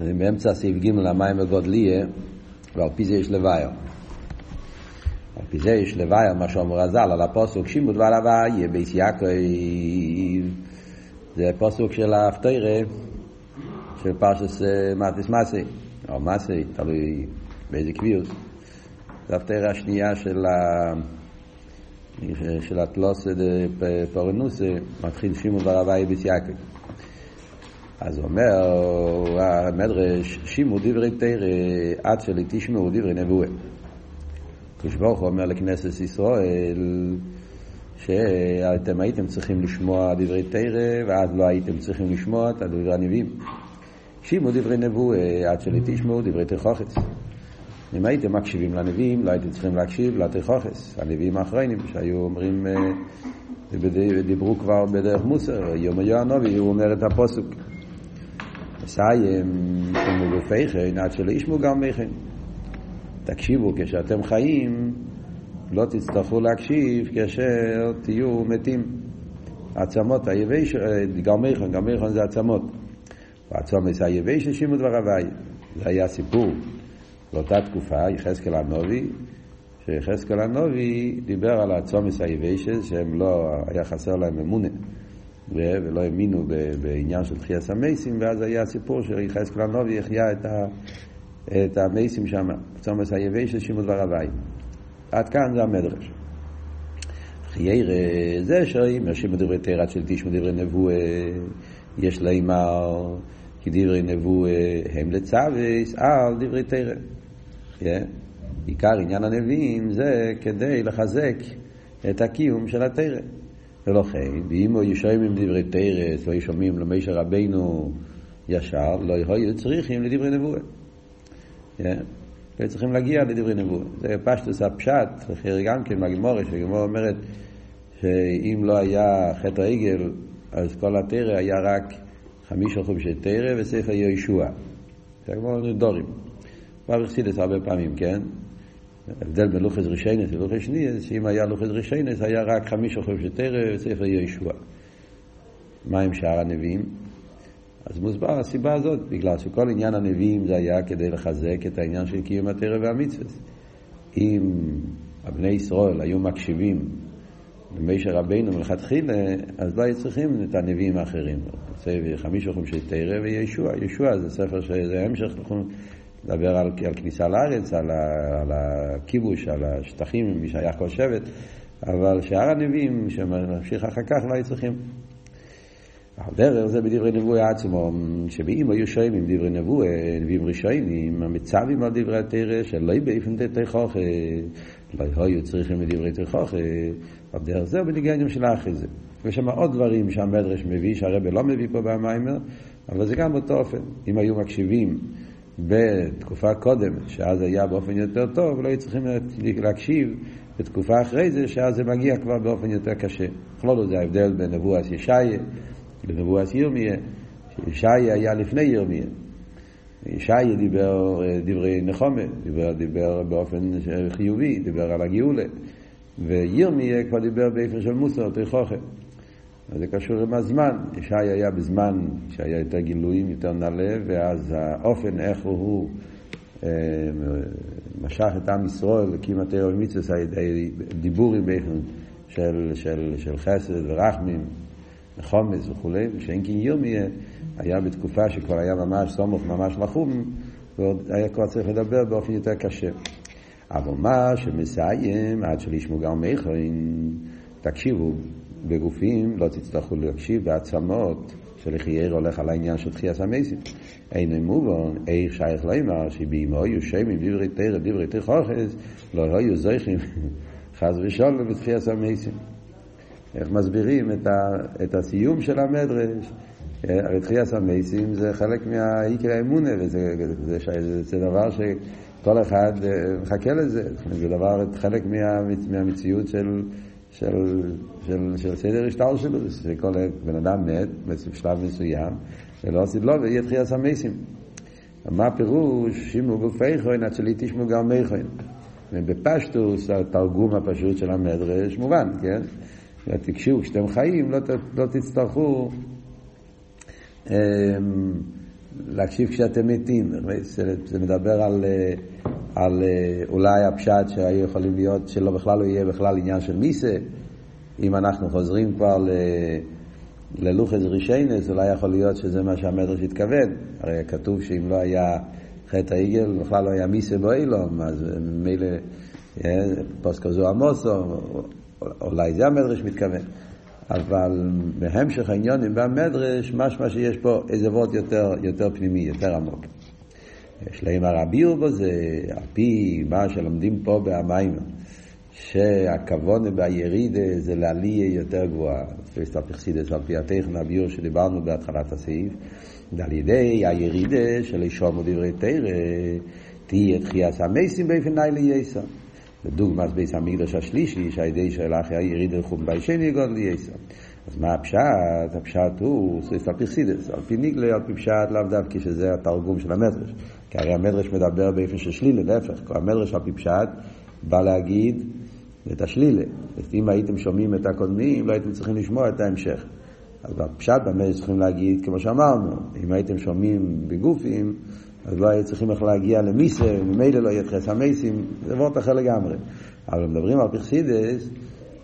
באמצע סעיף ג' המים הגודליה, ועל פי זה יש לוויה. על פי זה יש לוויה, מה שאומר הז"ל, על הפוסוק שימוד ועל הוויה, בייס יעקב, זה פוסוק של האפטיירה, של פרשס מטיס מסי, או מסי, תלוי באיזה קביעות. זה האפטיירה השנייה של ה... של התלוסה פורנוסה, מתחיל שימוד ועל הוויה בייס יעקב. אז אומר המדרש, שימו דברי תרא עד שלי תשמעו דברי נבואה. כשברוך הוא אומר לכנסת ישראל שאתם הייתם צריכים לשמוע דברי תרא ואז לא הייתם צריכים לשמוע את דברי הנביאים. שימו דברי נבואה עד שלי תשמעו דברי תכוחס. אם הייתם מקשיבים לנביאים לא הייתם צריכים להקשיב לתכוחס. הנביאים האחרונים שהיו אומרים, דיברו כבר בדרך מוסר, יום הנובי הוא אומר את הפוסוק. מסיים ומגופיכן עד שלא ישמעו גם מכן. תקשיבו, כשאתם חיים, לא תצטרכו להקשיב כאשר תהיו מתים. עצמות היבש, גרמיכן, גרמיכן זה עצמות. ועצומס היבש שימו דבר הוואי. זה היה סיפור באותה תקופה, יחזקאל הנובי, שיחזקאל הנובי דיבר על העצומס היבשת, שהם לא, היה חסר להם אמונה. ולא האמינו בעניין של תחיית המייסים, ואז היה סיפור שיחזקאל הנובי החיה את, ה, את המייסים שם, צומס היבש של שימוד ורבי. עד כאן זה המדרש. חיירה זה שאם שימוד דברי תרא של תשמעו דברי נבואה, יש לימר כי דברי נבואה הם לצוויס על דברי. Yeah. עיקר עניין הנביאים זה כדי לחזק את הקיום של התרא. ולכן, ואם היו שומעים דברי תרס, לא שומעים למשה רבינו ישר, לא היו צריכים לדברי נבואה. היו צריכים להגיע לדברי נבואה. זה פשטוס הפשט, גם כן מהגמורה, שהגמורה אומרת שאם לא היה חטא העגל, אז כל התרא היה רק חמישה חומשי תרא וספר יהושע. זה כמו דורים. כבר החסידס הרבה פעמים, כן? ההבדל בין לוחז רישיינס ולוחז שניאס, שאם היה לוחז רישיינס היה רק חמישה חודשי תרא וספר יהושע. מה עם שאר הנביאים? אז מוסבר הסיבה הזאת, בגלל שכל עניין הנביאים זה היה כדי לחזק את העניין של קיום התרא והמצווה. אם הבני ישראל היו מקשיבים למשה רבינו מלכתחילה, אז לא היו צריכים את הנביאים האחרים. חמישה חומשי תרא וישוע. ישוע זה ספר שזה המשך מדבר על, על כניסה לארץ, על, ה, על הכיבוש, על השטחים, מי שייך כל שבט, אבל שאר הנביאים שממשיך אחר כך לא היו צריכים. הדרך זה בדברי נבואה עצמו, שבאם היו שומעים עם דברי נבואה, נביאים ראשונים, המצבים על דברי התרא, שלא באיפן תכוכה, לא היו צריכים לדברי תכוכה, הדרך זה בניגניה של האחרי זה. ויש שם עוד דברים שהמדרש מביא, שהרבא לא מביא פה במיימר, אבל זה גם באותו אופן. אם היו מקשיבים בתקופה קודמת, שאז היה באופן יותר טוב, לא היו צריכים להקשיב בתקופה אחרי זה, שאז זה מגיע כבר באופן יותר קשה. בכלול זה ההבדל בין נבואס ישעיה לנבואס ירמיה, שישעיה היה לפני ירמיה. ישעיה דיבר דברי נחומה, דיבר, דיבר באופן חיובי, דיבר על הגאולה, וירמיה כבר דיבר באופן של מוסר, תכוכם. אז זה קשור עם הזמן. ישי היה בזמן שהיה יותר גילויים, יותר נעלה, ואז האופן איך הוא אה, משך את עם ישראל התיאור ומצווה על ידי דיבורים באופן של, של, של חסד ורחמים וחומץ וכולי, ושאין כן ירמיה היה בתקופה שכבר היה ממש סומך, ממש לחום, ועוד היה כבר צריך לדבר באופן יותר קשה. אבל מה שמסיים, עד שלישמו גם מכרין, תקשיבו, בגופים לא תצטרכו להקשיב בעצמות שלחייר הולך על העניין של תחייה סמייסים. אין מובן, איך שייך לימר, שבאמו היו שמים דברי תרא, דברי תכוחס, לא היו זויכים חס ושלום בתחייה סמייסים. איך מסבירים את, ה, את הסיום של המדרש? הרי תחייה סמייסים זה חלק מהעיקר האמונה, וזה זה, זה, זה דבר שכל אחד מחכה לזה. זה דבר, חלק מה, מהמציאות של... של, של, של סדר השטר שלו, שכל בן אדם מת בשלב מסוים, ולא עשית לו ויהיה תחייה סמייסים. מה הפירוש? שימו גופי חוין עד שלי תשמו גם מי חוין. ובפשטוס, התרגום הפשוט של המדרש, מובן, כן? תקשיבו, כשאתם חיים לא, לא תצטרכו אמ, להקשיב כשאתם מתים. זה מדבר על, אה, על אה, אולי הפשט שהיו יכולים להיות, שלא בכלל לא יהיה בכלל עניין של מיסה. אם אנחנו חוזרים כבר ל... ללוחס רישיינס, אולי יכול להיות שזה מה שהמדרש התכוון. הרי כתוב שאם לא היה חטא העגל, בכלל לא היה מיסה באילום, אז ממילא אה, פוסקו זו עמוסו, אולי זה המדרש מתכוון. אבל בהמשך העניונים במדרש, משמע שיש פה איזה וורט יותר, יותר פנימי, יותר עמוק. יש להם הרביעו בו זה, על פי מה שלומדים פה במים, שהכוון בירידה זה לעלייה יותר גבוהה. פסט הפכסידס על פי הטכן הביור שדיברנו בהתחלת הסעיף, ועל ידי הירידה של אישום ודברי תרא, תהיה תחייס המסים באופן נילי יסר. לדוגמת בית המקדש השלישי, שעל ידי אחרי הירידה לחום ביישני גודל יסר. אז מה הפשט? הפשט הוא סריסטל פרסידס, על פי ניגלה, על פי פשט, לאו דווקא שזה התרגום של המדרש. כי הרי המדרש מדבר באופן של שלילה, להפך, המדרש על פי פשט בא להגיד את השלילה. אם הייתם שומעים את הקודמים, לא הייתם צריכים לשמוע את ההמשך. אז בפשט במדרש צריכים להגיד, כמו שאמרנו, אם הייתם שומעים בגופים, אז לא היו צריכים איך להגיע למיסה, ממילא לא יהיה תחס המייסים, זה וורט אחר לגמרי. אבל מדברים על פרסידס,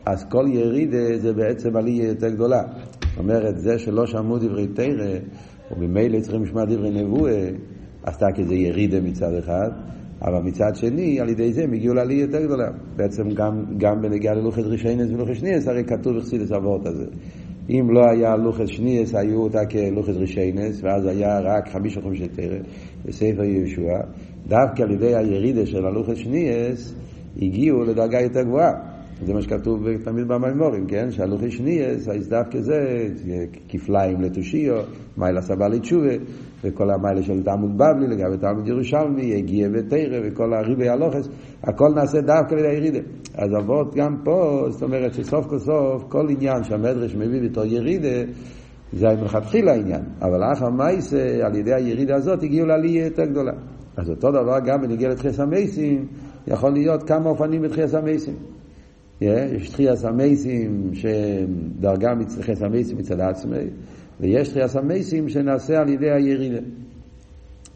אז כל ירידה זה בעצם עלייה יותר גדולה. זאת אומרת, זה שלא שמעו דברי תרא, וממילא צריכים לשמוע דברי נבואה, עשתה כזה ירידה מצד אחד, אבל מצד שני, על ידי זה הם הגיעו לעלייה יותר גדולה. בעצם גם, גם בנגיעה ללוחת רישיינס ולוחת שניאס, הרי כתוב בחסידס אבות הזה. אם לא היה לוחת שניאס, היו אותה כלוחת רישיינס, ואז היה רק חמישה חומשי תרא בספר יהושע. דווקא על ידי הירידה של הלוחת שניאס, הגיעו לדרגה יותר גבוהה. זה מה שכתוב תמיד במימורים, כן? שהלוחי שניאס, ההזדף כזה, כפליים לתושיו, מיילה סבא לתשובה, וכל המיילה של תלמוד בבלי, לגבי תלמוד ירושלמי, יגיע ותרא, וכל הריבי הלוחס, הכל נעשה דווקא לידי ירידה. אז אבות גם פה, זאת אומרת שסוף כל סוף, כל עניין שהמדרש מביא בתור ירידה, זה מלכתחילה העניין. אבל אחר מייסה, על ידי הירידה הזאת, הגיעו לעלייה יותר גדולה. אז אותו דבר גם בנגיע לתחייה המייסים, יכול להיות כמה אופנים בתחייה המייסים. יש תחייה המייסים שדרגה מתחייה המייסים מצד עצמי, ויש תחייה המייסים שנעשה על ידי הירידה.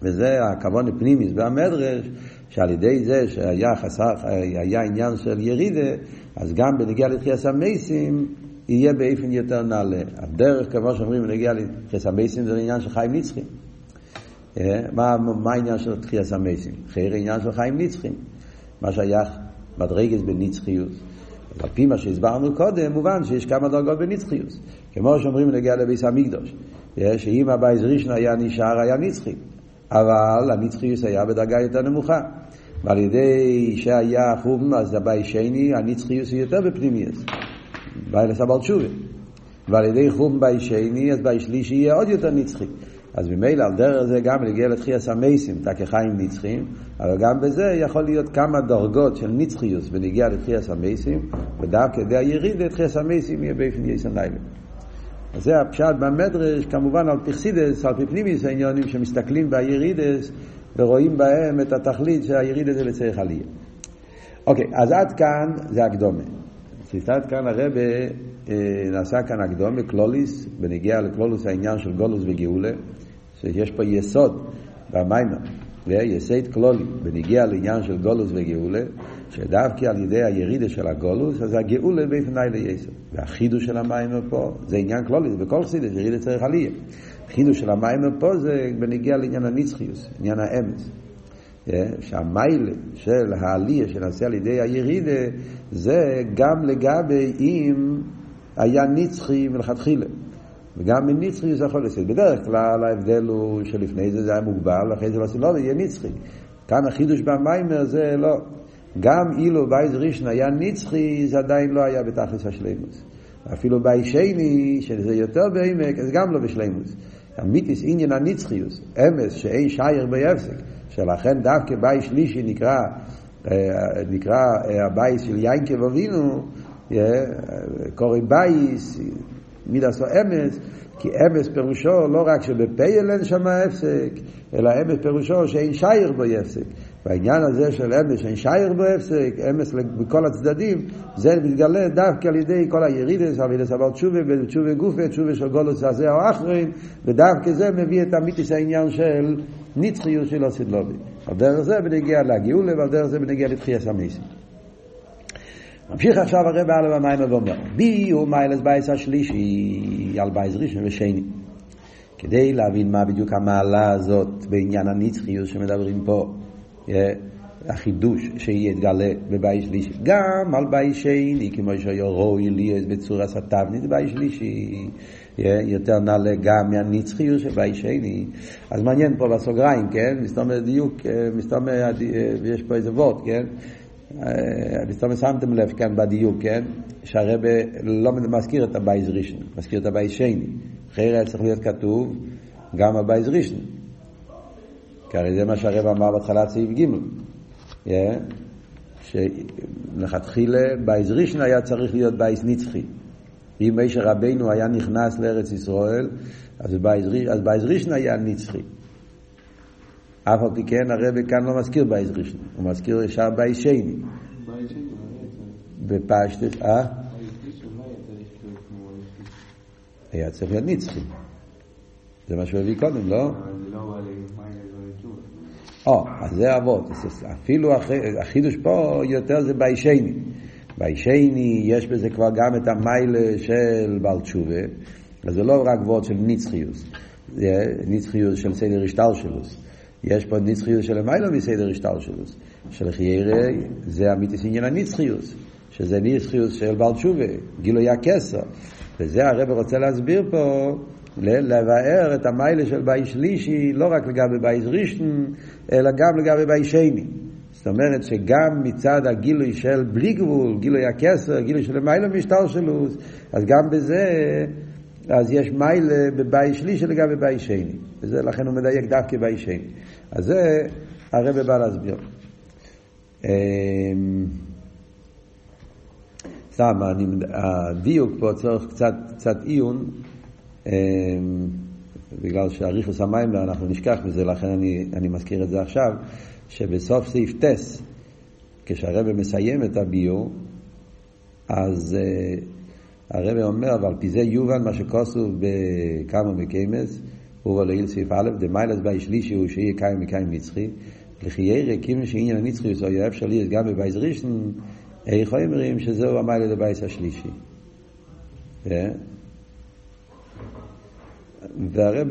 וזה הכוון הפנימיס והמדרש, שעל ידי זה שהיה חסר, היה עניין של ירידה, אז גם בנגיע לתחייה המייסים יהיה באופן יותר נעלה. הדרך, כמו שאומרים, בנגיע לתחייה המייסים זה עניין של חיים נצחים. מה, מה העניין של תחייה המייסים? חייר עניין של חיים נצחים. מה שייך מדרגס בנצחיות. על פי מה שהסברנו קודם, מובן שיש כמה דרגות בנצחיוס. כמו שאומרים להגיע לביס המקדוש, שאם הבייס ראשון היה נשאר, היה נצחי. אבל הנצחיוס היה בדרגה יותר נמוכה. ועל ידי שהיה חום, אז הבייס שני, הנצחיוס הוא יותר בפנימיוס. ביי לסבל תשובה. ועל ידי חום בייס שני, אז בייס שלישי יהיה עוד יותר נצחי. אז ממילא על דרך זה גם להגיע לתחייה המייסים, תקחיים נצחים, אבל גם בזה יכול להיות כמה דרגות של נצחיוס ונגיע לתחייה המייסים, ודווקא כדי היריד לתחייה המייסים יהיה באופן יסן לילה. אז זה הפשט במדרש, כמובן על פרסידס, על פי פנימיס העניונים שמסתכלים בירידס ורואים בהם את התכלית שהירידס זה לצריך עלייה. אוקיי, אז עד כאן זה הקדומה. עד כאן הרבה אה, נעשה כאן הקדומה, קלוליס, בנגיע לקלולוס העניין של גולוס וגאולה. שיש פה יסוד במיימר, יסד כלולי, בניגיע לעניין של גולוס וגאולה, שדווקא על ידי הירידה של הגולוס, אז הגאולה באופן לילה יסוד. והחידוש של המיימר פה, זה עניין כלולי, זה בכל חסידס, ירידה צריך עלייה. החידוש של המיימר פה זה בניגיע לעניין הנצחיוס, עניין האמץ. שהמיילה של העלייה שנעשה על ידי הירידה, זה גם לגבי אם היה נצחי מלכתחילה. וגם מנצחי זה יכול להיות. בדרך כלל ההבדל הוא שלפני זה זה היה מוגבל, ואחרי זה לא עושים, לא, יהיה נצחי. כאן החידוש במיימר זה לא. גם אילו בייז ראשון היה נצחי, זה עדיין לא היה בתכלס השלימוס. אפילו בייז שני, שזה יותר בעמק, זה גם לא בשלימוס. אמיתיס עניין הנצחיוס, אמס שאין שייר ביפסק, שלכן דווקא בייז שלישי נקרא, אה, נקרא אה, הבייס של יינקב אבינו, אה, קוראים בייס, מידס או אמס, כי אמס פירושו לא רק שבפייל אין שם הפסק, אלא אמס פירושו שאין שייר בו יפסק. והעניין הזה של אמס שאין שייך בו הפסק, אמס בכל הצדדים, זה מתגלה דווקא על ידי כל הירידס, אבל תשובה, ותשובה גופה, תשובה של גולוס הזה או אחרים, ודווקא זה מביא את המיתיס העניין של נצחיות של הסדלובי. על דרך זה בנגיע לגאולה, ועל דרך זה בנגיע לתחייה המסים. ממשיך עכשיו הרב הלאה במים ואומר, בי הוא מיילס בייס השלישי על בייס ראשון ושני. כדי להבין מה בדיוק המעלה הזאת בעניין הנצחיות שמדברים פה, החידוש שיתגלה בבית שלישי. גם על בית שני, כמו שיורוי לי בצורה סתבנית, בית שלישי. יותר נעלה גם מהנצחיות של בית שני. אז מעניין פה בסוגריים, כן? מסתובב דיוק, מסתובב, יש פה איזה וורט, כן? מסתובב שמתם לב כאן בדיוק, כן? שהרבה לא מזכיר את הבייז ראשון, מזכיר את הבייז שני. אחרי צריך להיות כתוב גם הבייס ראשון. כי הרי זה מה שהרבי אמר בהתחלת סעיף ג', yeah, שלכתחילה בייס ראשון היה צריך להיות בייס נצחי. אם מיישה רבנו היה נכנס לארץ ישראל, אז בייס ראשון היה נצחי. אף על פי כן הרבי כאן לא מזכיר בייס ראשון, הוא מזכיר ישר בייס שני. בפשטס, אה? היה צריך להיות נצחי. זה מה שהוא הביא קודם, לא? או, אז זה אבות. אפילו החידוש פה יותר זה ביישני. ביישני יש בזה כבר גם את המיילה של בעל תשובה, אז זה לא רק וורד של נצחיוס, זה נצחיוס של סדר השטלשלוס. יש פה נצחיוס של המיילה מסדר השטלשלוס. של חיירה זה אמיתיס עניין הנצחיוס, שזה נצחיוס של בעל תשובה, גילוי הכסר. וזה הרב רוצה להסביר פה, לבאר את המיילה של בית שלישי, לא רק לגבי בית ראשון, אלא גם לגבי בית שני. זאת אומרת שגם מצד הגילוי של בלי גבול, גילוי הכסר, גילוי של מיילה משטר שלו, אז גם בזה, אז יש מיילה בבית שלישי לגבי בית שני. וזה לכן הוא מדייק דווקא בית שני. אז זה הרב בא להסביר. סתם, הדיוק פה צריך קצת, קצת עיון, בגלל שאריכוס המים אנחנו נשכח מזה, לכן אני, אני מזכיר את זה עכשיו, שבסוף סעיף טס, כשהרבא מסיים את הביור, אז uh, הרבא אומר, ועל פי זה יובן מה שכוסו בכמה מקיימס, הוא ולעיל סעיף א', דמיילס בי שלישי הוא שיהיה קיים מקיים נצחי, לכי ירא קיום שעניין הנצחי הוא יאהב שלי גם בבייס ראשון, איך אומרים שזהו המיילה לבייס השלישי. והרב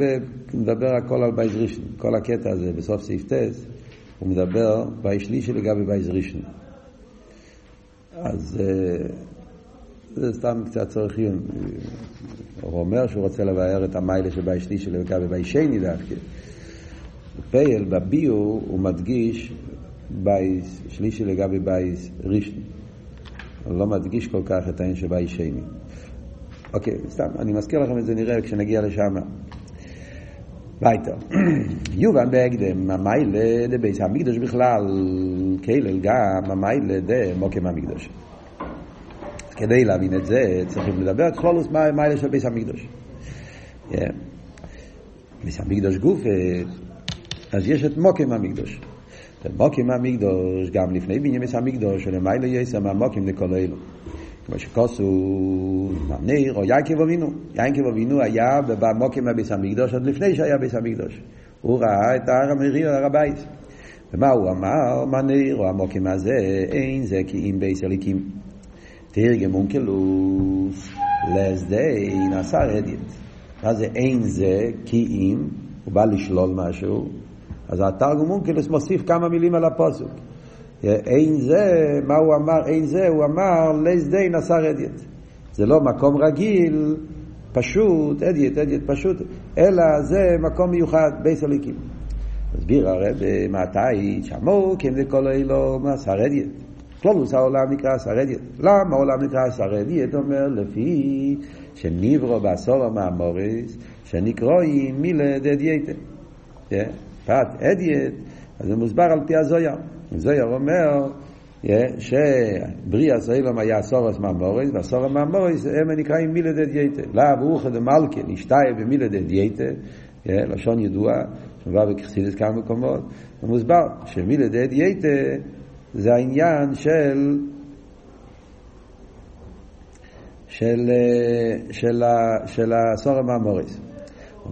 מדבר הכל על בייס ראשון, כל הקטע הזה בסוף סעיף טס, הוא מדבר בייס שלישי לגבי בייס ראשון. אז זה סתם קצת צורך עיון. הוא אומר שהוא רוצה לבאר את המיילה של בייס שלישי לגבי בייס שני דווקא. בפועל, בביאור, הוא מדגיש בייס שלישי לגבי בייס ראשון. הוא לא מדגיש כל כך את העניין של בייס שני. אוקיי, סתם, אני מזכיר לכם את זה נראה כשנגיע לשם. ווייטער. יובן בהקדם, המיילה דבייס המקדוש בכלל, כלל גם המיילה דמוקם המקדוש. כדי להבין את זה, צריכים לדבר כלולוס מה המיילה של בייס המקדוש. בייס המקדוש גוף, אז יש את מוקם המקדוש. מוקם המקדוש, גם לפני בניין בייס המקדוש, שלמיילה יסם המוקם לכל אלו. כמו שכוסו ניר או יעקב אבינו. יעקב אבינו היה במוקם הביס המקדוש עוד לפני שהיה ביס המקדוש. הוא ראה את הר המריר, הר הבית. ומה הוא אמר? מה ניר או המוקם הזה? אין זה כי אם בית אלוקים. תרגם אונקלוס לית דין אתר הדיוט. מה זה אין זה כי אם? הוא בא לשלול משהו. אז התרגום אונקלוס מוסיף כמה מילים על הפסוק. אין זה, מה הוא אמר? אין זה, הוא אמר לית דין אתר הדיוט. זה לא מקום רגיל, פשוט, הדיוט, הדיוט פשוט, אלא זה מקום מיוחד, בית אלוקים. מסביר הרב מתי, שמו כן לכל אילו נסר אדיוט. כלולוס העולם נקרא שר אדיוט. למה העולם נקרא שר אדיוט? אומר לפי שניברו בעשור המאמוריס, שנקרואים מילד אדיוטה. פת אדיוט, אז זה מוסבר על פי הזויר. זויר אומר שבריאה סוילום היה סורס ממורס, והסורס ממורס הם נקראים מילד דייטה. לאו רוחא דמלכה נשתיה במילד דייטה, לשון ידוע, מובא בכחסידס כמה מקומות, ומוסבר שמילה דאדייתא זה העניין של של, של, של הסורם המאמוריס.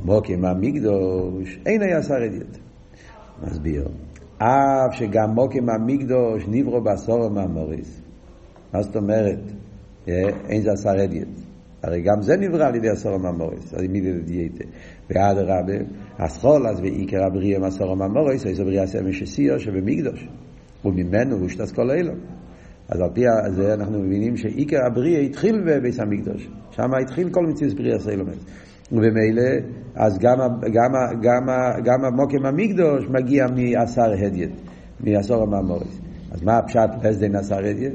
מוקים המקדוש אין היה שר. מסביר. אף שגם מוקים המקדוש נברו בסורם המאמוריס. מה זאת אומרת? אין זה אדיוט. הרי גם זה נברא על ידי הסורם המאמוריס, על ידי דייטה. ואדרבה, הסחול אז ועיקר הבריאה מהסורם המאמוריס, איזו בריאה סמי שסיו שבמקדוש. וממנו הוא שתס כל אילום. אז על פי זה אנחנו מבינים שעיקר הבריאה התחיל בביס המקדוש. שם התחיל כל מציאות בריאה סיילומס. ובמילא, אז גם, גם, גם, גם המוקם המקדוש מגיע מעשר הדיית, מעשור המאמורס. אז מה הפשט לסדין עשר הדיית?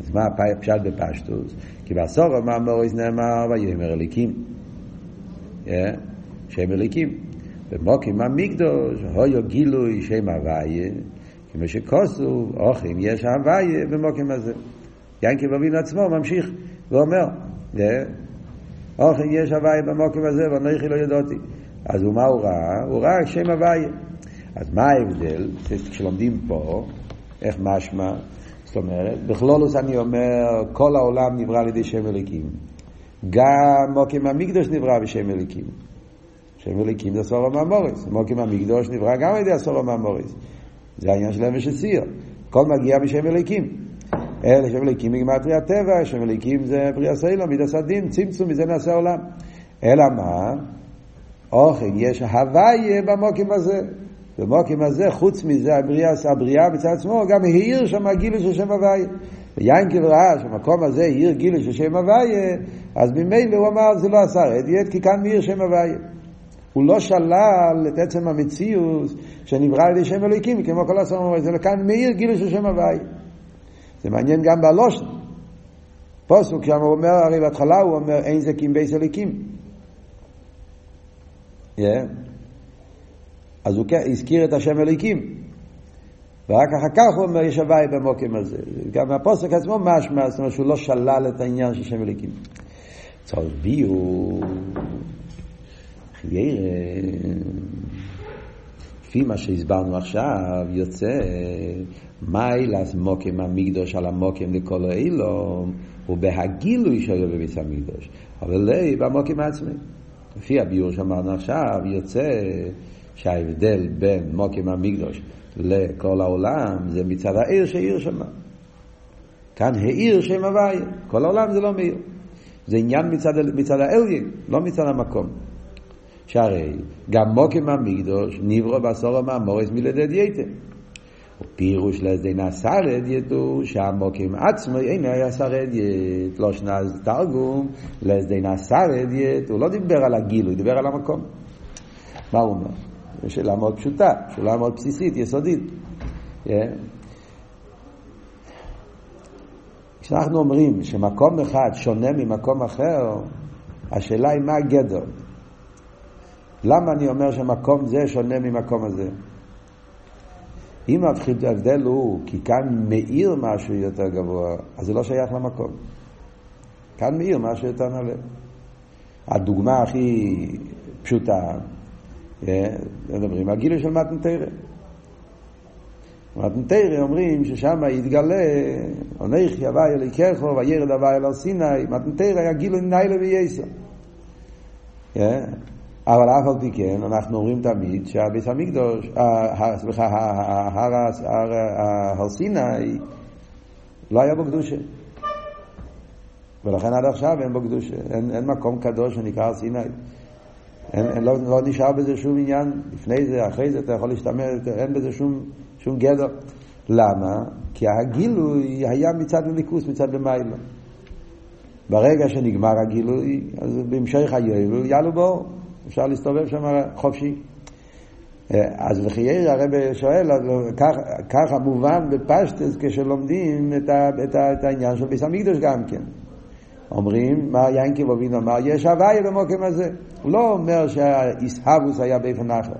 אז מה הפשט בפשטוס? כי בעשור המאמורס נאמר ויאמר אליקים. שם אליקים. במוקם המקדוש, הויו גילוי שם הוויה. כמו שכוסו, אוכים, יש הוויה במוקם הזה. ינקי בבין עצמו ממשיך ואומר, אוכים יש הוויה במוקם הזה ואנוכי לא ידעתי. אז מה הוא ראה? הוא ראה שם הוויה. אז מה ההבדל? כשלומדים פה, איך משמע? זאת אומרת, בכלולוס אני אומר, כל העולם נברא על ידי שם אליקים. גם מוקם המקדוש נברא בשם אליקים. שם אליקים זה סורו מהמורס. מוקם המקדוש נברא גם על ידי הסורו מהמורס. זה העניין של אבש הסיר. הכל מגיע בשם אליקים. אלה שם אליקים מגמטרי הטבע, שם אליקים זה בריאה סלו, מידס הדין, צמצום, מזה נעשה עולם. אלא מה? אוכל, יש הוויה במוקים הזה. במוקים הזה, חוץ מזה, הבריאה, הבריאה מצד עצמו, גם העיר שם גילו של שם הוויה. ויינקל ראה שהמקום הזה העיר גילו של שם הוויה, אז ממילא הוא אמר, זה לא עשה רדיאט, כי כאן מאיר שם הוויה. הוא לא שלל את עצם המציאות שנברא על ידי שם אלוהיקים, כמו כל הסוף, זה כאן מאיר גילו של שם הוואי. זה מעניין גם בלושן. פוסוק שם הוא אומר, הרי בהתחלה הוא אומר, אין זה קים בייס אלוהיקים. Yeah. אז הוא הזכיר את השם אלוהיקים. ורק אחר כך הוא אומר, יש הוואי במוקם הזה. גם הפוסק עצמו משמע, זאת אומרת שהוא לא שלל את העניין של שם אלוהיקים. צורך ביור. חיירה, לפי מה שהסברנו עכשיו, יוצא מיילס מוקם המקדוש על המוקם לכל האילום, ובהגילוי שלו בביס המקדוש, אבל לא במוקם עצמי. לפי הביור שאמרנו עכשיו, יוצא שההבדל בין מוקם המקדוש לכל העולם זה מצד העיר שהעיר שם. כאן העיר שם הוויה, כל העולם זה לא מאיר. זה עניין מצד, מצד האלגין, לא מצד המקום. שהרי גם מוקם המקדוש נברו בעשור המאמורס מלדד יתר. ופירוש לזה נסר אדייתו שהמוקים עצמו אין היה אדיית, לא שנז תרגום, לזה נסר אדיית, הוא לא דיבר על הגיל, הוא דיבר על המקום. מה הוא אומר? זו שאלה מאוד פשוטה, שאלה מאוד בסיסית, יסודית. Yeah. כשאנחנו אומרים שמקום אחד שונה ממקום אחר, השאלה היא מה הגדר. למה אני אומר שמקום זה שונה ממקום הזה? אם ההבדל הוא כי כאן מאיר משהו יותר גבוה, אז זה לא שייך למקום. כאן מאיר משהו יותר נעלה. הדוגמה הכי פשוטה, אה, מדברים על גילוי של מתנתרא. מתנתרא אומרים ששם יתגלה, עונך יבא אליקךו וירד אבי אל סיני, מתנתרא היה גילוי ניילה וייסר. אה, אבל אף על פי כן, אנחנו אומרים תמיד שהביס המקדוש, סליחה, הר סיני, לא היה בו קדושה. ולכן עד עכשיו אין בו קדושה. אין, אין מקום קדוש שנקרא הר סיני. אין, אין, לא, לא נשאר בזה שום עניין. לפני זה, אחרי זה, אתה יכול להשתמש, אין בזה שום, שום גדר. למה? כי הגילוי היה מצד הליכוס, מצד למיילו. ברגע שנגמר הגילוי, אז בהמשך היובל יעלו באור. אפשר להסתובב שם חופשי. אה, אז וחייר הרב שואל, ככה מובן בפשטס כשלומדים את, ה, את, ה, את העניין של ביס המקדוש גם כן. אומרים, מה ינקי בובין אמר, יש הוויה במוקם הזה. הוא לא אומר שהאיסהבוס היה באיפן אחר,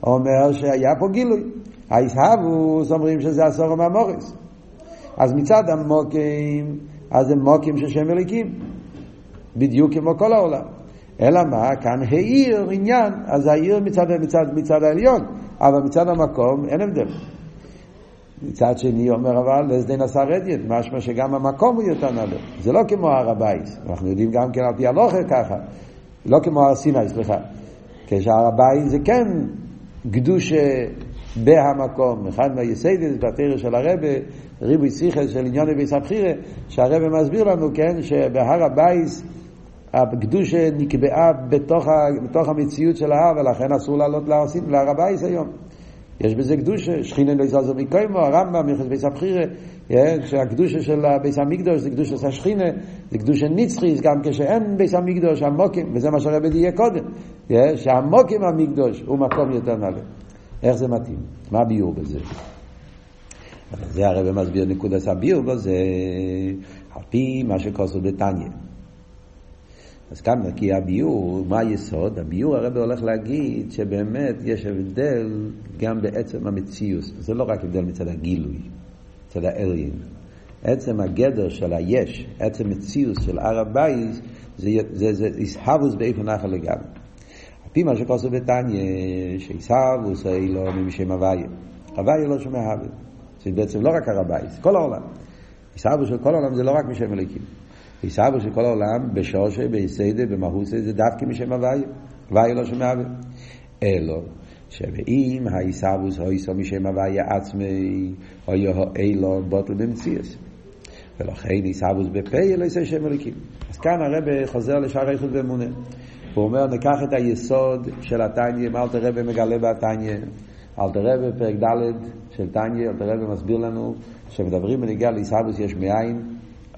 הוא אומר שהיה פה גילוי. האיסהבוס אומרים שזה הסור מהמורס. אז מצד המוקים, אז זה מוקים של שם אליקים. בדיוק כמו כל העולם. אלא מה? כאן העיר עניין, אז העיר מצד, מצד, מצד העליון, אבל מצד המקום אין הבדל. מצד שני אומר אבל לסדין עשה רדיאט, משמע שגם המקום הוא יותר נעלה. זה לא כמו הר הבית, אנחנו יודעים גם כן על פי הלוכר ככה, לא כמו הר סיני, סליחה. כשהר הבית זה כן קדושה בהמקום. אחד מהיסיידס בתרא של הרבה, ריבוי שיחס של עניון ביס הבחירה, שהרבה מסביר לנו, כן, שבהר הבית הקדושה נקבעה בתוך, בתוך המציאות של ההר, ולכן אסור לעלות להר הבית היום. יש בזה קדושה, שכינן לא יזלזו מקוימו, הרמב"ם, מלכות ביס הבחירה, שהקדושה של ביס המקדוש זה קדושה של השכינה, זה קדושה נצחי, גם כשאין ביס המקדוש, המוקים, וזה מה שהרבי יהיה קודם, שהמוקים המקדוש הוא מקום יותר נעלה. איך זה מתאים? מה הביור בזה? זה הרב מסביר נקודת הביור בזה, על פי מה שכוסו בתניא. אז כאן כי הביור, מה היסוד? הביור הרב הולך להגיד שבאמת יש הבדל גם בעצם המציאות. זה לא רק הבדל מצד הגילוי, מצד האליין. עצם הגדר של היש, עצם מציאות של הר הבייס, זה איסהבוס באיפה נחל לגמרי. פי מה שכוסו בתניא, שעיסאוווס אילו ממשם הוויה. הוויה לא שומע הווה. זה בעצם לא רק הר הבית, זה כל העולם. עיסאוווס של כל העולם זה לא רק משם אליקים. עיסאוווס של כל העולם, בשושה, ביסיידה, במהוסה, זה דווקא משם הוויה. הוויה לא שומע הווה. אלו, שאם העיסאוווס הויסו משם הוויה עצמי, או יהו אילו בוטל במציאס. ולכן עיסאוווס בפה אלו יעשה שם אליקים. אז כאן הרב חוזר לשער איכות ואמונה. הוא אומר, ניקח את היסוד של התניא, מה אלתר רבי מגלה בתניא. אלתר רבי, פרק ד' של תניא, אלתר רבי מסביר לנו שמדברים בנגיעה לעיסאוווס יש מאין,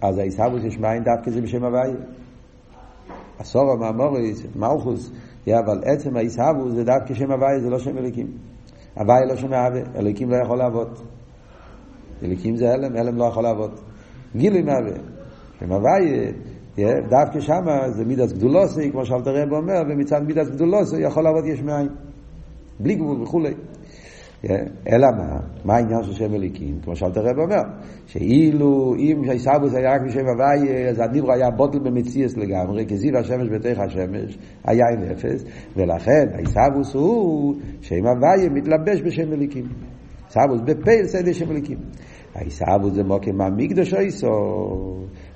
אז העיסאוווס יש מאין דווקא זה בשם הוויה. עשור המאמוריס, מלכוס, אבל עצם העיסאוווס זה דווקא שם הוויה, זה לא שם אליקים. הוויה לא שם מהווה, אליקים לא יכול לעבוד. אליקים זה הלם, הלם לא יכול לעבוד. גילוי מהווה. שם הוויה דווקא שמה זה מידס גדולוסי, כמו שאלת הרב אומר, ומצד מידס גדולוסי יכול לעבוד יש מאין. בלי גבול וכולי. אלא מה? מה העניין של שם אליקים? כמו שאלת הרב אומר, שאילו אם עיסאוווס היה רק בשם הוואי, אז הדיבור היה בוטל במציאס לגמרי, כזיו השמש בתוך השמש, היה עם אפס, ולכן עיסאוווס הוא שם הוואי מתלבש בשם אליקים. עיסאוווס בפייל סדר שם אליקים. העיסאוווס זה מוקם המקדוש איסו.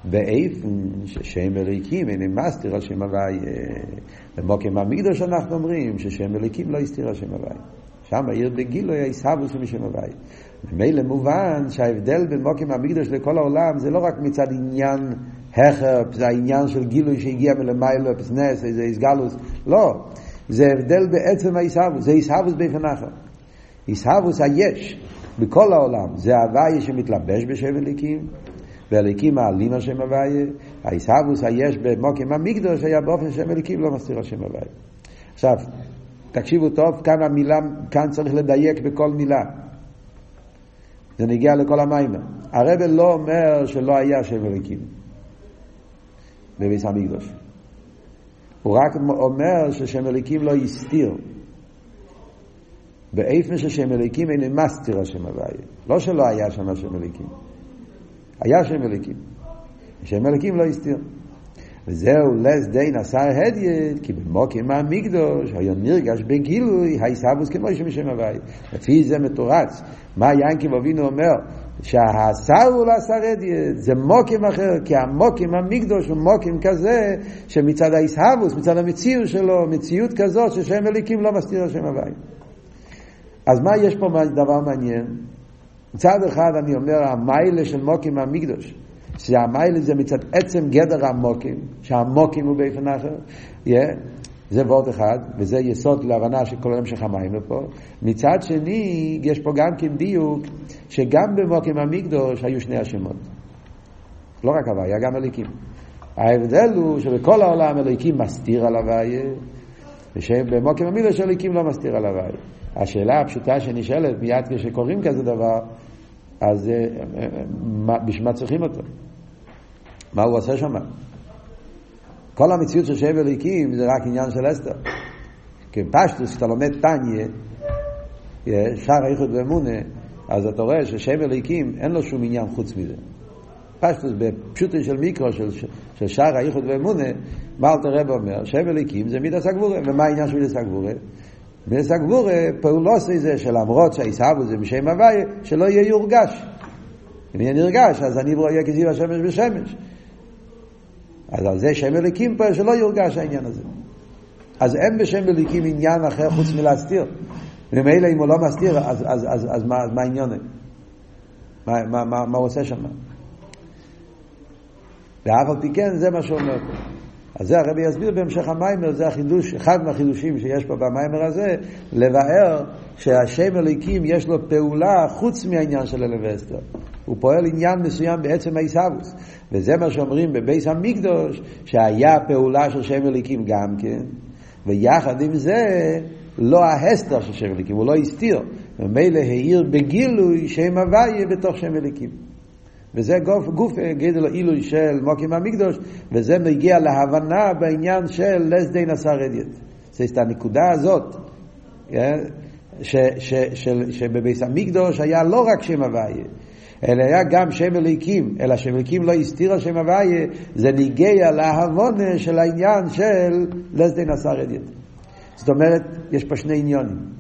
באיפן ששם אליקים אין מסתיר על שם הוואי. במוקם המקדוש אנחנו אומרים ששם אליקים לא הסתיר על שם הוואי. שם העיר בגילו היה עיסאוווס משם הוואי. ממילא מובן שההבדל בין מוקם המקדוש לכל העולם זה לא רק מצד עניין הכר, זה העניין של גילוי שהגיע מלמיילו, פסנס, איזה איסגלוס, לא. זה הבדל בעצם העיסאוווס, זה עיסאוווס באיפן אחר. עיסאוווס היש בכל העולם, זה הוואי שמתלבש בשם אליקים, ואליקים מעלים השם הוויה, העיסאוווס היש במוקים המקדוש היה באופן שם אליקים לא מסתיר השם הוויה. עכשיו, תקשיבו טוב, כאן המילה, כאן צריך לדייק בכל מילה. זה נגיע לכל המים. הרב לא אומר שלא היה שם אליקים בביס המקדוש. הוא רק אומר ששם אליקים לא הסתיר. באיפן ששם אליקים אין מסתיר השם הוויה. לא שלא היה שם השם אליקים. היה שם אליקים. שם אליקים לא הסתיר. וזהו לס די נסר הדיית, כי במוקים מהמקדוש היה נרגש בגילוי היסבוס כמו שמשם הוואי. לפי זה מתורץ. מה ינקים אבינו אומר? שהשר הוא לעשר הדיית, זה מוקים אחר, כי המוקים המקדוש הוא מוקים כזה, שמצד היסבוס, מצד המציאות שלו, מציאות כזאת ששם אליקים לא מסתיר השם הוואי. אז מה יש פה דבר מעניין? מצד אחד אני אומר המיילה של מוקים מהמקדוש שהמיילה זה מצד עצם גדר המוקים שהמוקים הוא באופן אחר yeah, זה ועוד אחד וזה יסוד להבנה של כל המשך המים לפה מצד שני יש פה גם כן דיוק שגם במוקים המקדוש היו שני השמות. לא רק הוויה גם אליקים ההבדל הוא שבכל העולם אליקים מסתיר על הוויה ושבמוקים המקדוש אליקים לא מסתיר על הוויה. השאלה הפשוטה שנשאלת מיד כשקוראים כזה דבר, אז אה, אה, בשביל מה צריכים אותו? מה הוא עושה שם? כל המציאות של שם אליקים זה רק עניין של אסתר. כי פשטוס, כשאתה לומד טניה, אה, שער איכות ואמונה, אז אתה רואה ששם אליקים אין לו שום עניין חוץ מזה. פשטוס בפשוטו של מיקרו של, של שער האיכות ואמונה, מה אלתר רב אומר? שם אליקים זה מידס הגבורה. ומה העניין של מידס הגבורה? מידס הגבורה, פעולוס זה שלמרות שהעיסאוו זה משם הוויה, שלא יהיה יורגש. אם יהיה נרגש, אז אני אהיה כזיו השמש בשמש. אז על זה שם אליקים פה, שלא יורגש העניין הזה. אז אין בשם אליקים עניין אחר חוץ מלהסתיר. ומילא אם הוא לא מסתיר, אז, אז, אז, אז מה, מה העניין? מה, מה, מה, מה הוא עושה שם? ואף על פי כן, זה מה שהוא אומר פה. אז זה הרבי יסביר בהמשך המיימר, זה החידוש, אחד מהחידושים שיש פה במיימר הזה, לבאר שהשם אליקים יש לו פעולה חוץ מהעניין של אלווסטר. הוא פועל עניין מסוים בעצם העיסאוווס. וזה מה שאומרים בבייס המקדוש, שהיה פעולה של שם אליקים גם כן, ויחד עם זה לא ההסתר של שם אליקים, הוא לא הסתיר. ומילא העיר בגילוי שם הוויה בתוך שם אליקים. וזה גוף, גוף גדל עילוי של מוקים המקדוש, וזה מגיע להבנה בעניין של לסדי נסר רדיאט. זאת הנקודה הזאת, ש, ש, של, שבביס המקדוש היה לא רק שם הוויה, אלא היה גם שם אליקים, אלא שם אליקים לא הסתיר שם הוויה, זה ניגע להבונה של העניין של לסדי נסר רדיאט. זאת אומרת, יש פה שני עניונים.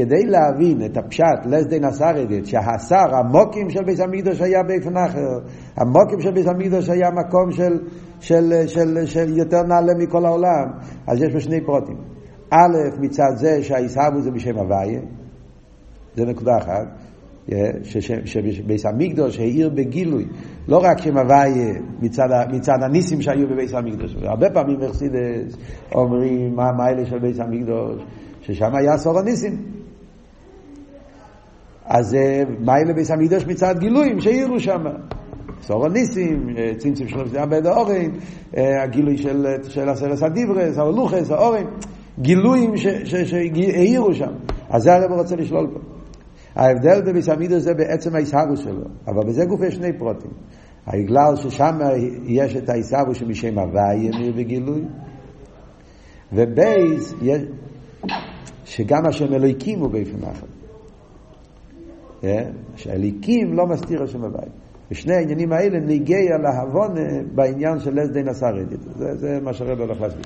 כדי להבין את הפשט לסדי נסרדת, שהשר, המוקים של בית המקדוש היה באופן אחר, המוקים של בית המקדוש היה מקום של, של, של, של, של יותר נעלה מכל העולם, אז יש פה שני פרוטים. א', מצד זה שהעיסאוו זה בשם הוויה, זה נקודה אחת, שבית המקדוש העיר בגילוי, לא רק שם הוויה מצד, מצד הניסים שהיו בבית המקדוש, הרבה פעמים מרסידס אומרים מה המיילה של בית המקדוש, ששם היה עשור הניסים. אז מיילה ביס המקדוש מצד גילויים שהעירו שם. סור הניסים, צמצום שלו זה עבד האורן, הגילוי של, של הסרס הדיברס, האולוכס, האורן, גילויים שהעירו שם. אז זה הרב רוצה לשלול פה. ההבדל בביס המקדוש זה בעצם ההסהרוס שלו, אבל בזה גוף יש שני פרוטים. בגלל ששם יש את ההסהרוס שמשם הוויה אמיר בגילוי, ובייס, שגם השם אלוהיקים הוא באופן אחר. שהליקים לא מסתיר השם הבית. ושני העניינים האלה ניגי על ההבון בעניין של לס די נסר זה, זה מה שהרב הולך להסביר.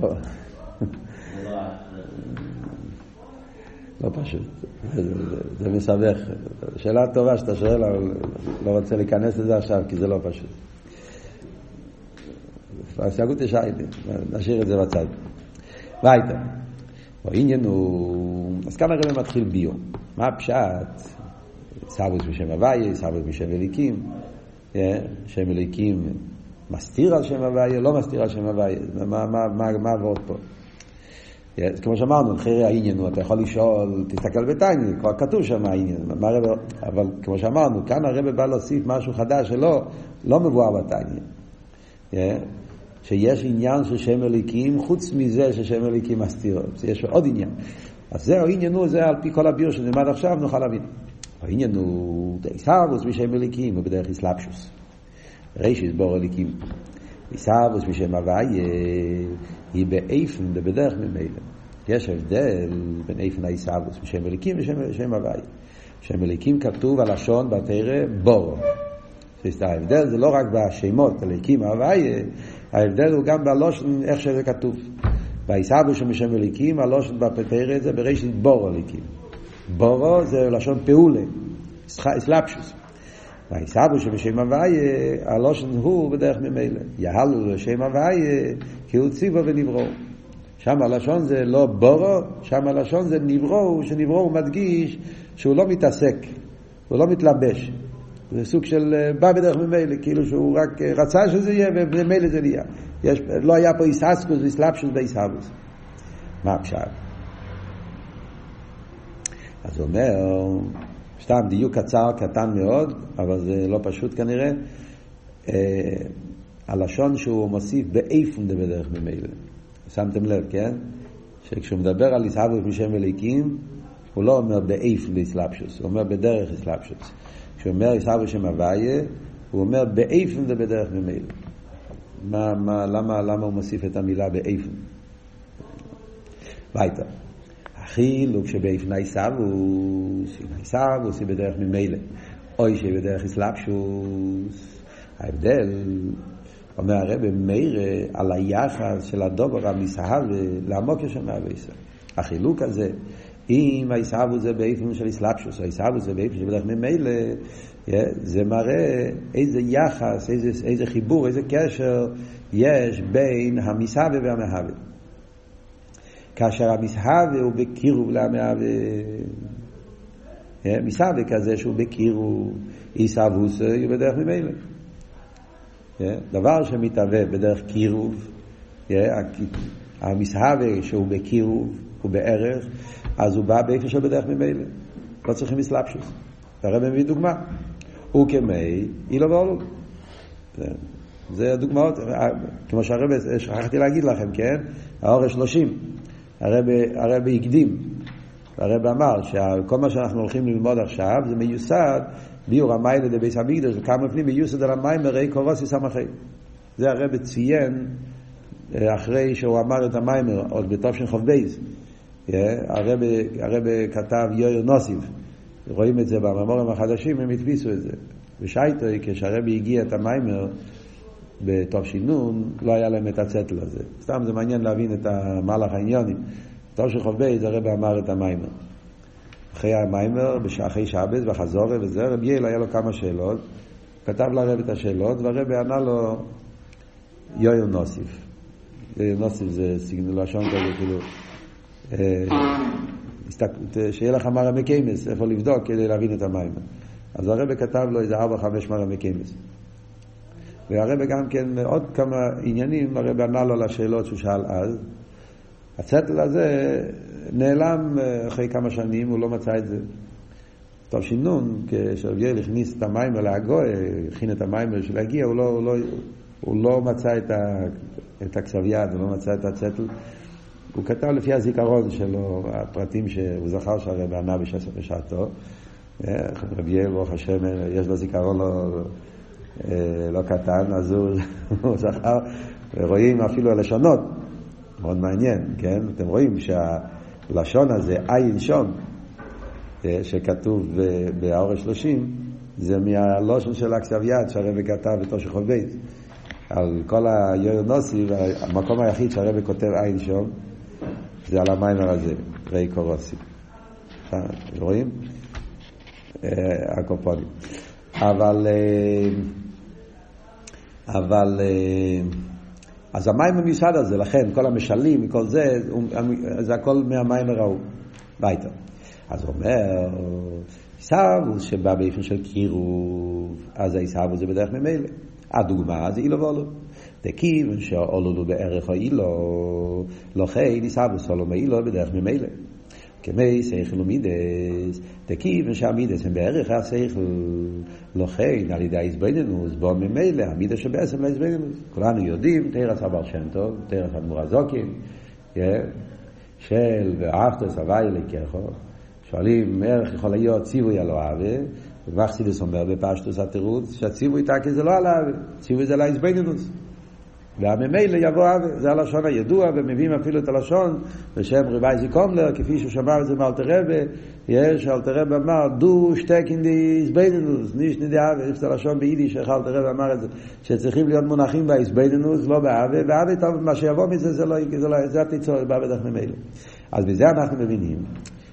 לא פשוט, זה מסבך. שאלה טובה שאתה שואל, אבל לא רוצה להיכנס לזה עכשיו, כי זה לא פשוט. הסייגות יש היילים, נשאיר את זה בצד. וייטר. העניין הוא, אז כאן הרב מתחיל ביו. מה הפשט? סבוס בשם הוויה, סבוס בשם אליקים. שם אליקים מסתיר על שם הוויה, לא מסתיר על שם הוויה. מה עבוד פה? כמו שאמרנו, אחרי העניין אתה יכול לשאול, תסתכל בתניא, כבר כתוב שם העניין, אבל כמו שאמרנו, כאן הרב בא להוסיף משהו חדש שלא לא מבואר בתניא. שיש עניין של שם אליקים, חוץ מזה ששם אליקים מסתיר, יש עוד עניין. אז זהו, העניין הוא, זה על פי כל הביור שנלמד עכשיו, נוכל להבין. העניין הוא דייסאבוס בשם אליקים, הוא בדרך אסלאפשוס. רישיס בור אליקים. איסאבוס בשם הוויה היא באיפן ובדרך ממילא. יש הבדל בין איפן האיסאבוס בשם אליקים ושם הוויה. שם אליקים כתוב הלשון בתרא בור. ההבדל זה לא רק בשמות אליקים הוויה, ההבדל הוא גם בלושן איך שזה כתוב. באיסאבוס בשם אליקים, הלושן בתרא זה בראשית בור אליקים. בורו זה לשון פעולה, אסלאפשוס. והעיסבו שבשם הוויה, הלושן הוא בדרך ממילא. יהלו לשם הוויה, כי הוא ציבו ונברו. שם הלשון זה לא בורו, שם הלשון זה נברו, שנברו הוא מדגיש שהוא לא מתעסק, הוא לא מתלבש. זה סוג של בא בדרך ממילא, כאילו שהוא רק רצה שזה יהיה וממילא זה נהיה. יש, לא היה פה איססקוס ואיסלאפשוס באיסהבוס. מה הפשט? אז הוא אומר, סתם דיוק קצר, קטן מאוד, אבל זה לא פשוט כנראה. אה, הלשון שהוא מוסיף באיפן בדרך ממילא. שמתם לב, כן? שכשהוא מדבר על ישהבוס משם אליקים, הוא לא אומר באיפן באסלאפשוס, הוא אומר בדרך אסלאפשוס. כשהוא אומר ישהבוס שם הוויה, הוא אומר באיפן בדרך ממילא. מה, מה, למה, למה הוא מוסיף את המילה באיפן? ביתה. החילוק שבאפני סבוס, אפני סבוס היא בדרך ממילא, אוי שהיא בדרך אסלאפשוס. ההבדל, אומר הרב מאיר על היחס של הדובר המסהב לעמוק של מהוויסר. החילוק הזה, אם הישהבו זה באיפן של אסלאפשוס, או הישהבו זה באיפן של בדרך ממילא, זה מראה איזה יחס, איזה, איזה חיבור, איזה קשר יש בין המסהבה והמהווה. כאשר המסהבה הוא בקירוב למהווה. מסהבה כזה שהוא בקירוב, עיסאוווס הוא בדרך ממילא. דבר שמתהווה בדרך קירוב, המסהבה שהוא בקירוב, הוא בערך, אז הוא בא באיפה של בדרך ממילא. לא צריכים מסלבשוס. הרב מביא דוגמה. הוא כמי, אילו ואולו. זה הדוגמאות, כמו שהרב, שכחתי להגיד לכם, כן? האורש שלושים. הרב, הקדים. הרב אמר שכל מה שאנחנו הולכים ללמוד עכשיו זה מיוסד ביור המיילה דבייס המקדוש, כמה פנים מיוסד על המים מראי קורוסי סמכי. זה הרב ציין אחרי שהוא אמר את המיימר, עוד בתופשן בייס. הרב, הרב כתב יויר נוסיב. רואים את זה בממורים החדשים, הם הדפיסו את זה. ושייטו, כשהרבי הגיע את המיימר בתושינון, לא היה להם את הצטל הזה. סתם זה מעניין להבין את המהלך העניונים. בייס, הרבי אמר את המיימר. אחרי המיימר, אחרי שבס, בחזורה וזה, רבי יעל היה לו כמה שאלות, כתב לרב את השאלות, והרבי ענה לו יויר נוסיף. יויר נוסיף זה סגנון לשון כזה, כאילו, שיהיה לך מרמי קיימס, איפה לבדוק כדי להבין את המים. אז הרב כתב לו איזה ארבע חמש מרמי קיימס. והרב גם כן עוד כמה עניינים, הרב ענה לו לשאלות שהוא שאל אז. הצטל הזה נעלם אחרי כמה שנים, הוא לא מצא את זה. טוב שינון, כשרביאל הכניס את המים אל הגוי, הכין את המים בשביל להגיע, הוא לא, הוא לא, הוא לא מצא את, ה, את הכסב יד, הוא לא מצא את הצטל. הוא כתב לפי הזיכרון שלו, הפרטים שהוא זכר שהרב ענה בשעתו. רבי יאל, ברוך השם, יש לו זיכרון לא, לא קטן, אז הוא, זכר, רואים אפילו הלשונות, מאוד מעניין, כן? אתם רואים שהלשון הזה, עין שון, שכתוב באור שלושים, זה מהלושן של הכתב יד שהרבא כתב בתושך בית. על כל היואר נוסי, המקום היחיד שהרבא כותב עין שון, זה על המיימר הזה, ראי קורוסי. רואים? הקופונים. אבל, אבל, אז המים במשרד הזה, לכן כל המשלים, כל זה, זה הכל מהמים ההוא, ביתה. אז הוא אומר, עיסאוווס שבא באיפן של קירוב, אז העיסאוווס זה בדרך ממילא. הדוגמה זה אילו ואולו. דכיוון שעוללו בערך האילו, לכן ניסה סולו מאילו בדרך ממילא. כמי שכל ומידס, דכיוון שהמידס הם בערך השכל, לכן על ידי ההזבנינוס, בו ממילא, המידס שבעצם להזבנינוס. כולנו יודעים, תרס הבר שם טוב, תרס אדמו"ר הזוקים, של ואהבת סבי לקחו, שואלים איך יכול להיות ציווי על אוהבה, ומחסידס אומר בפשטוס התירוץ, שהציווי תקי זה לא על אוהבה, ציווי זה על ההזבנינוס. והממילא יבוא אבי, זה הלשון הידוע, ומביאים אפילו את הלשון בשם רבי זיקומלר, כפי שהוא שמע את זה מאלתרבה, יש, אלתרבה אמר, דו שטקין די איזבנינוס, ניש נדי אבי, יש את הלשון ביידיש, איך אלתרבה אמר את זה, שצריכים להיות מונחים באיזבנינוס, לא ואבי טוב, מה שיבוא מזה זה לא, זה לא, זה התיצור, בא בדרך ממילא. אז מזה אנחנו מבינים.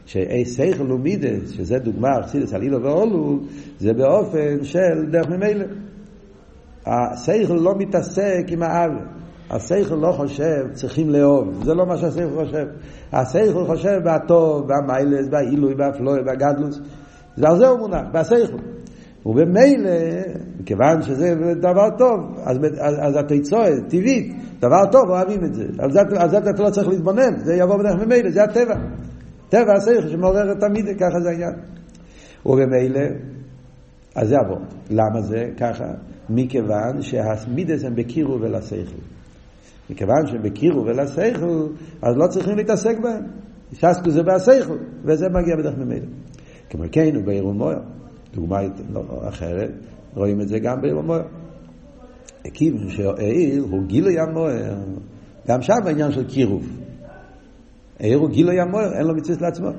שאי שכל ומידס, שזה דוגמה ארצילס על אילו ואולו, זה באופן של דרך ממילא. השכל לא מתעסק עם העוול. השכל לא חושב צריכים לאהוב, זה לא מה שהשכל חושב. השכל חושב בטוב, במיילס, בעילוי, באפלוי, בגדלוס. ועל זה הוא מונח, בהשכל. ובמילא, מכיוון שזה דבר טוב, אז, אז, אז התיצורת, טבעית, דבר טוב, אוהבים את זה. על זה, על זה אתה לא צריך להתבונן, זה יבוא בדרך ממילא, זה הטבע. טבע השכל שמעורר תמיד, ככה זה העניין. ובמילא, אז זה יבוא. למה זה ככה? מכיוון שהמידס הם בקירו ולשכל. מכיוון שהם בקירו ולשכל, אז לא צריכים להתעסק בהם. שסקו זה בהשכל, וזה מגיע בדרך ממילא. כמו כן, הוא בעיר ומויר. דוגמה אחרת, רואים את זה גם בעיר ומויר. כיוון שהעיר הוא גילוי המויר, גם שם העניין של קירוב. עיר הוא גילוי המויר, אין לו מצווה לעצמו.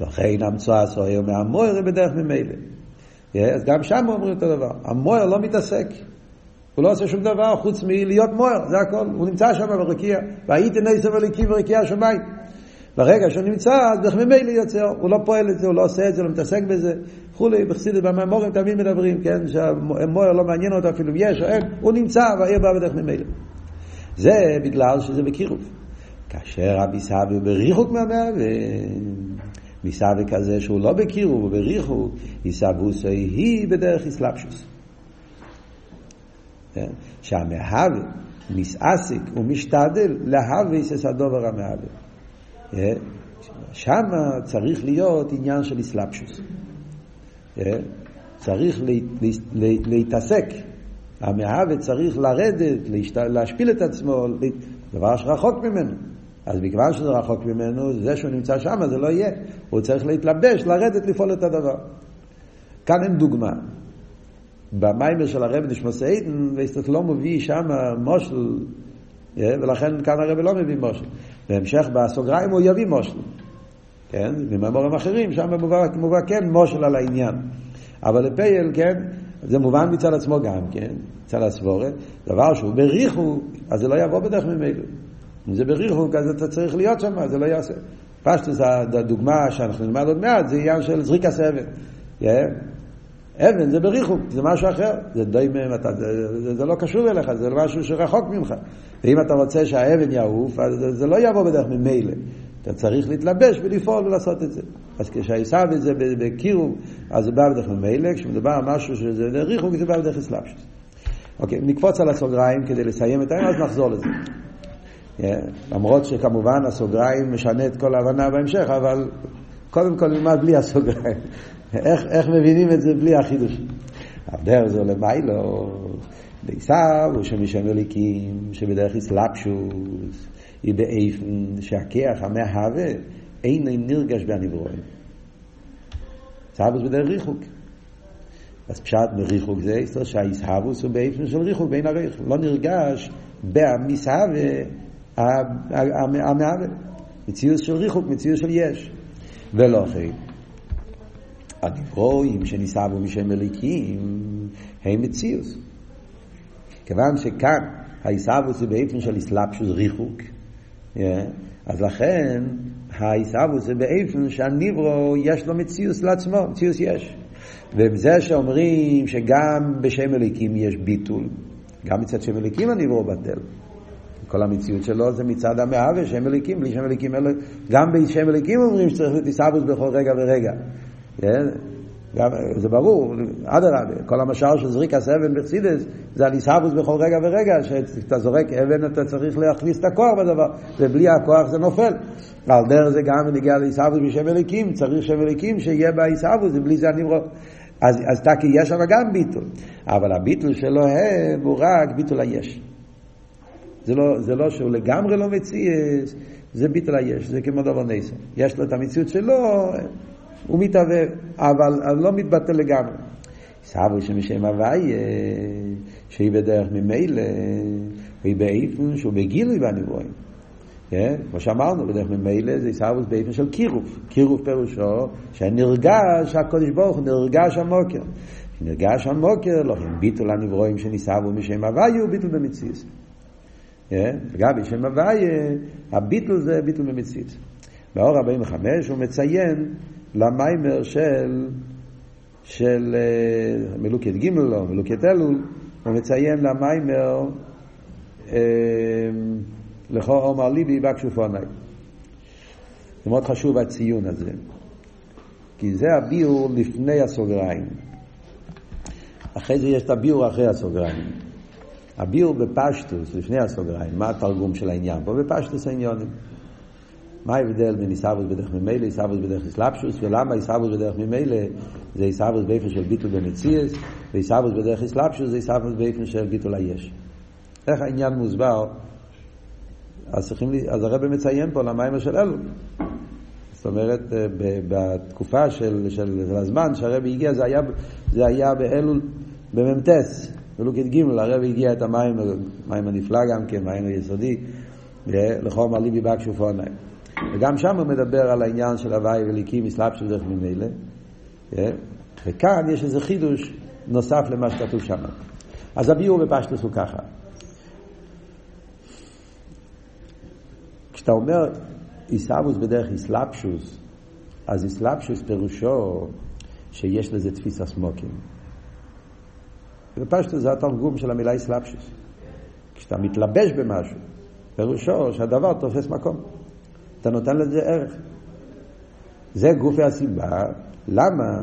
לכן המצוא הסוהר מהמויר בדרך ממילא. אז גם שם אומרים אותו דבר. המויר לא מתעסק. הוא לא עושה שום דבר חוץ מלהיות מויר, זה הכל. הוא נמצא שם ברקיע. והייתי נסר וליקים ברקיע השמיים. ברגע שהוא נמצא, אז דרך ממילא יוצא, הוא לא פועל את זה, הוא לא עושה את זה, לא מתעסק בזה, וכולי, בחסידת במאמורים תמיד מדברים, כן, שהמויר לא מעניין אותו אפילו אם יש או אין, הוא נמצא והעיר בא בדרך ממילא. זה בגלל שזה בקירוב. כאשר רבי סבי הוא בריחוק מהמהווה, מסבי כזה שהוא לא בקירוב, הוא בריחוק, יסבוסי היא בדרך אסלאפשוס. כן? שהמהווה מסעסיק ומשתדל להווה יסס הדובר המהווה. כן? שם צריך להיות עניין של אסלאפשוס. כן? צריך להתעסק. המהווה צריך לרדת, להשפיל את עצמו, דבר שרחוק ממנו. אז מכיוון שזה רחוק ממנו, זה שהוא נמצא שם זה לא יהיה. הוא צריך להתלבש, לרדת, לפעול את הדבר. כאן אין דוגמה. במיימר של הרב נשמוס איידן, ואיסטוק לא מביא שם מושל, אה, ולכן כאן הרב לא מביא מושל. בהמשך בסוגריים הוא יביא מושל. כן? ממאמורים אחרים, שם מובא, מובא כן מושל על העניין. אבל לפייל, כן, זה מובן מצד עצמו גם, כן, מצד הסבורת, דבר שהוא בריחו, אז זה לא יבוא בדרך ממילא. אם זה בריחוק, אז אתה צריך להיות שם, זה לא יעשה. פשטוס, הדוגמה שאנחנו נלמד עוד מעט, זה עניין של זריקס אבן. Yeah. אבן זה בריחוק, זה משהו אחר. זה די מהם, אתה, זה, זה, זה לא קשור אליך, זה משהו שרחוק ממך. ואם אתה רוצה שהאבן יעוף, אז זה, זה לא יבוא בדרך ממילא. אתה צריך להתלבש ולפעול ולעשות את זה. אז כשהעיסה בזה בקירוב, אז זה בא בדרך ממילא, כשמדובר על משהו שזה ריחוק, זה בא בדרך אסלאפשוס. אוקיי, נקפוץ על הסוגריים כדי לסיים את העניין, אז נחזור לזה. למרות שכמובן הסוגריים משנה את כל ההבנה בהמשך, אבל קודם כל נלמד בלי הסוגריים. איך, איך מבינים את זה בלי החידוש? הבדר זה למיילו, בעיסאו שמשם אליקים, שבדרך אסלאפשוס, היא באיפן שהכיח המהווה אין נרגש בהנברואים. סבוס בדרך ריחוק. אז פשט מריחוק זה שהאיסהבוס הוא באיפן של ריחוק בין הריח. לא נרגש במסהווה המעוול. מציאות של ריחוק, מציאות של יש. ולא אחרי. הדברואים שניסבו משם מליקים הם מציאות. כיוון שכאן העיסאוווס זה באופן של אסלאפשוס ריחוק, אז לכן העיסאוווס זה באופן שהניברו יש לו מציאות לעצמו, מציאות יש. וזה שאומרים שגם בשם אליקים יש ביטול, גם מצד שם אליקים הניברו בטל. כל המציאות שלו זה מצד המאהבה, שם אליקים, בלי שם אליקים, גם בשם אליקים אומרים שצריך לתיסבוס בכל רגע ורגע. כן? גם, זה ברור, אדרבה, כל המשל של זריקס אבן בחסידס זה על איסאבוס בכל רגע ורגע, כשאתה זורק אבן אתה צריך להכניס את הכוח בדבר, ובלי הכוח זה נופל. על דרך זה גם נגיע לאיסאבוס בשם אליקים, צריך שם אליקים שיהיה באיסאבוס, ובלי זה אני רואה. אז, אז תקי יש שם גם ביטול, אבל הביטול שלו הם הוא רק ביטול היש. זה לא, זה לא שהוא לגמרי לא מציאס, זה ביטל היש, זה כמו דבר נסר. יש לו את המציאות שלו, הוא מתהווה, אבל, לא מתבטל לגמרי. סבו שמשם הוויה, שהיא בדרך ממילא, והיא באיפן שהוא בגילוי בנבואים. כן? כמו שאמרנו, בדרך ממילא זה עיסאוווס באיפן של קירוף. קירוף פירושו שנרגש הקודש ברוך הוא, נרגש המוקר. נרגש המוקר, לא הם ביטול הנברואים שניסבו משם הוויה, הוא ביטול במציאות. וגם בשם הוויה, הביטול זה ביטול במציאות. באור 45 הוא מציין למיימר של, של אה, מלוקת ג' או מלוקת אלול, הוא מציין למיימר אה, לכו עומר ליבי בקשו פונאי. זה מאוד חשוב הציון הזה, כי זה הביאור לפני הסוגריים. אחרי זה יש את הביאור אחרי הסוגריים. הביאור בפשטוס, לפני הסוגריים, מה התרגום של העניין פה? בפשטוס העניונים. מה ההבדל בין עיסאוווס בדרך ממילא, עיסאוווס בדרך אסלאפשוס, ולמה עיסאוווס בדרך ממילא זה עיסאוווס באופן של ביטול במציאס, ועיסאוווס בדרך אסלאפשוס זה עיסאוווס באופן של ביטול היש. איך העניין מוסבר? אז, צריכים, אז הרב מציין פה למים של אלו. זאת אומרת, בתקופה של, של, של הזמן שהרבי הגיע, זה היה, זה היה באלול, במ"טס, בלוקית ג' הרב הגיע את המים, מים הנפלא גם כן, מים היסודי, לחום אליבי בקשו פונאי. וגם שם הוא מדבר על העניין של הוואי וליקים, מסלאפ של דרך ממילא. וכאן יש איזה חידוש נוסף למה שכתוב שם. אז הביאור בפשטוס הוא ככה. כשאתה אומר איסאבוס בדרך איסלאפשוס, אז איסלאפשוס פירושו שיש לזה תפיסה סמוקים. בפשטוס זה התרגום של המילה איסלאפשוס. כשאתה מתלבש במשהו, פירושו שהדבר תופס מקום. אתה נותן לזה ערך. זה גופי הסיבה, למה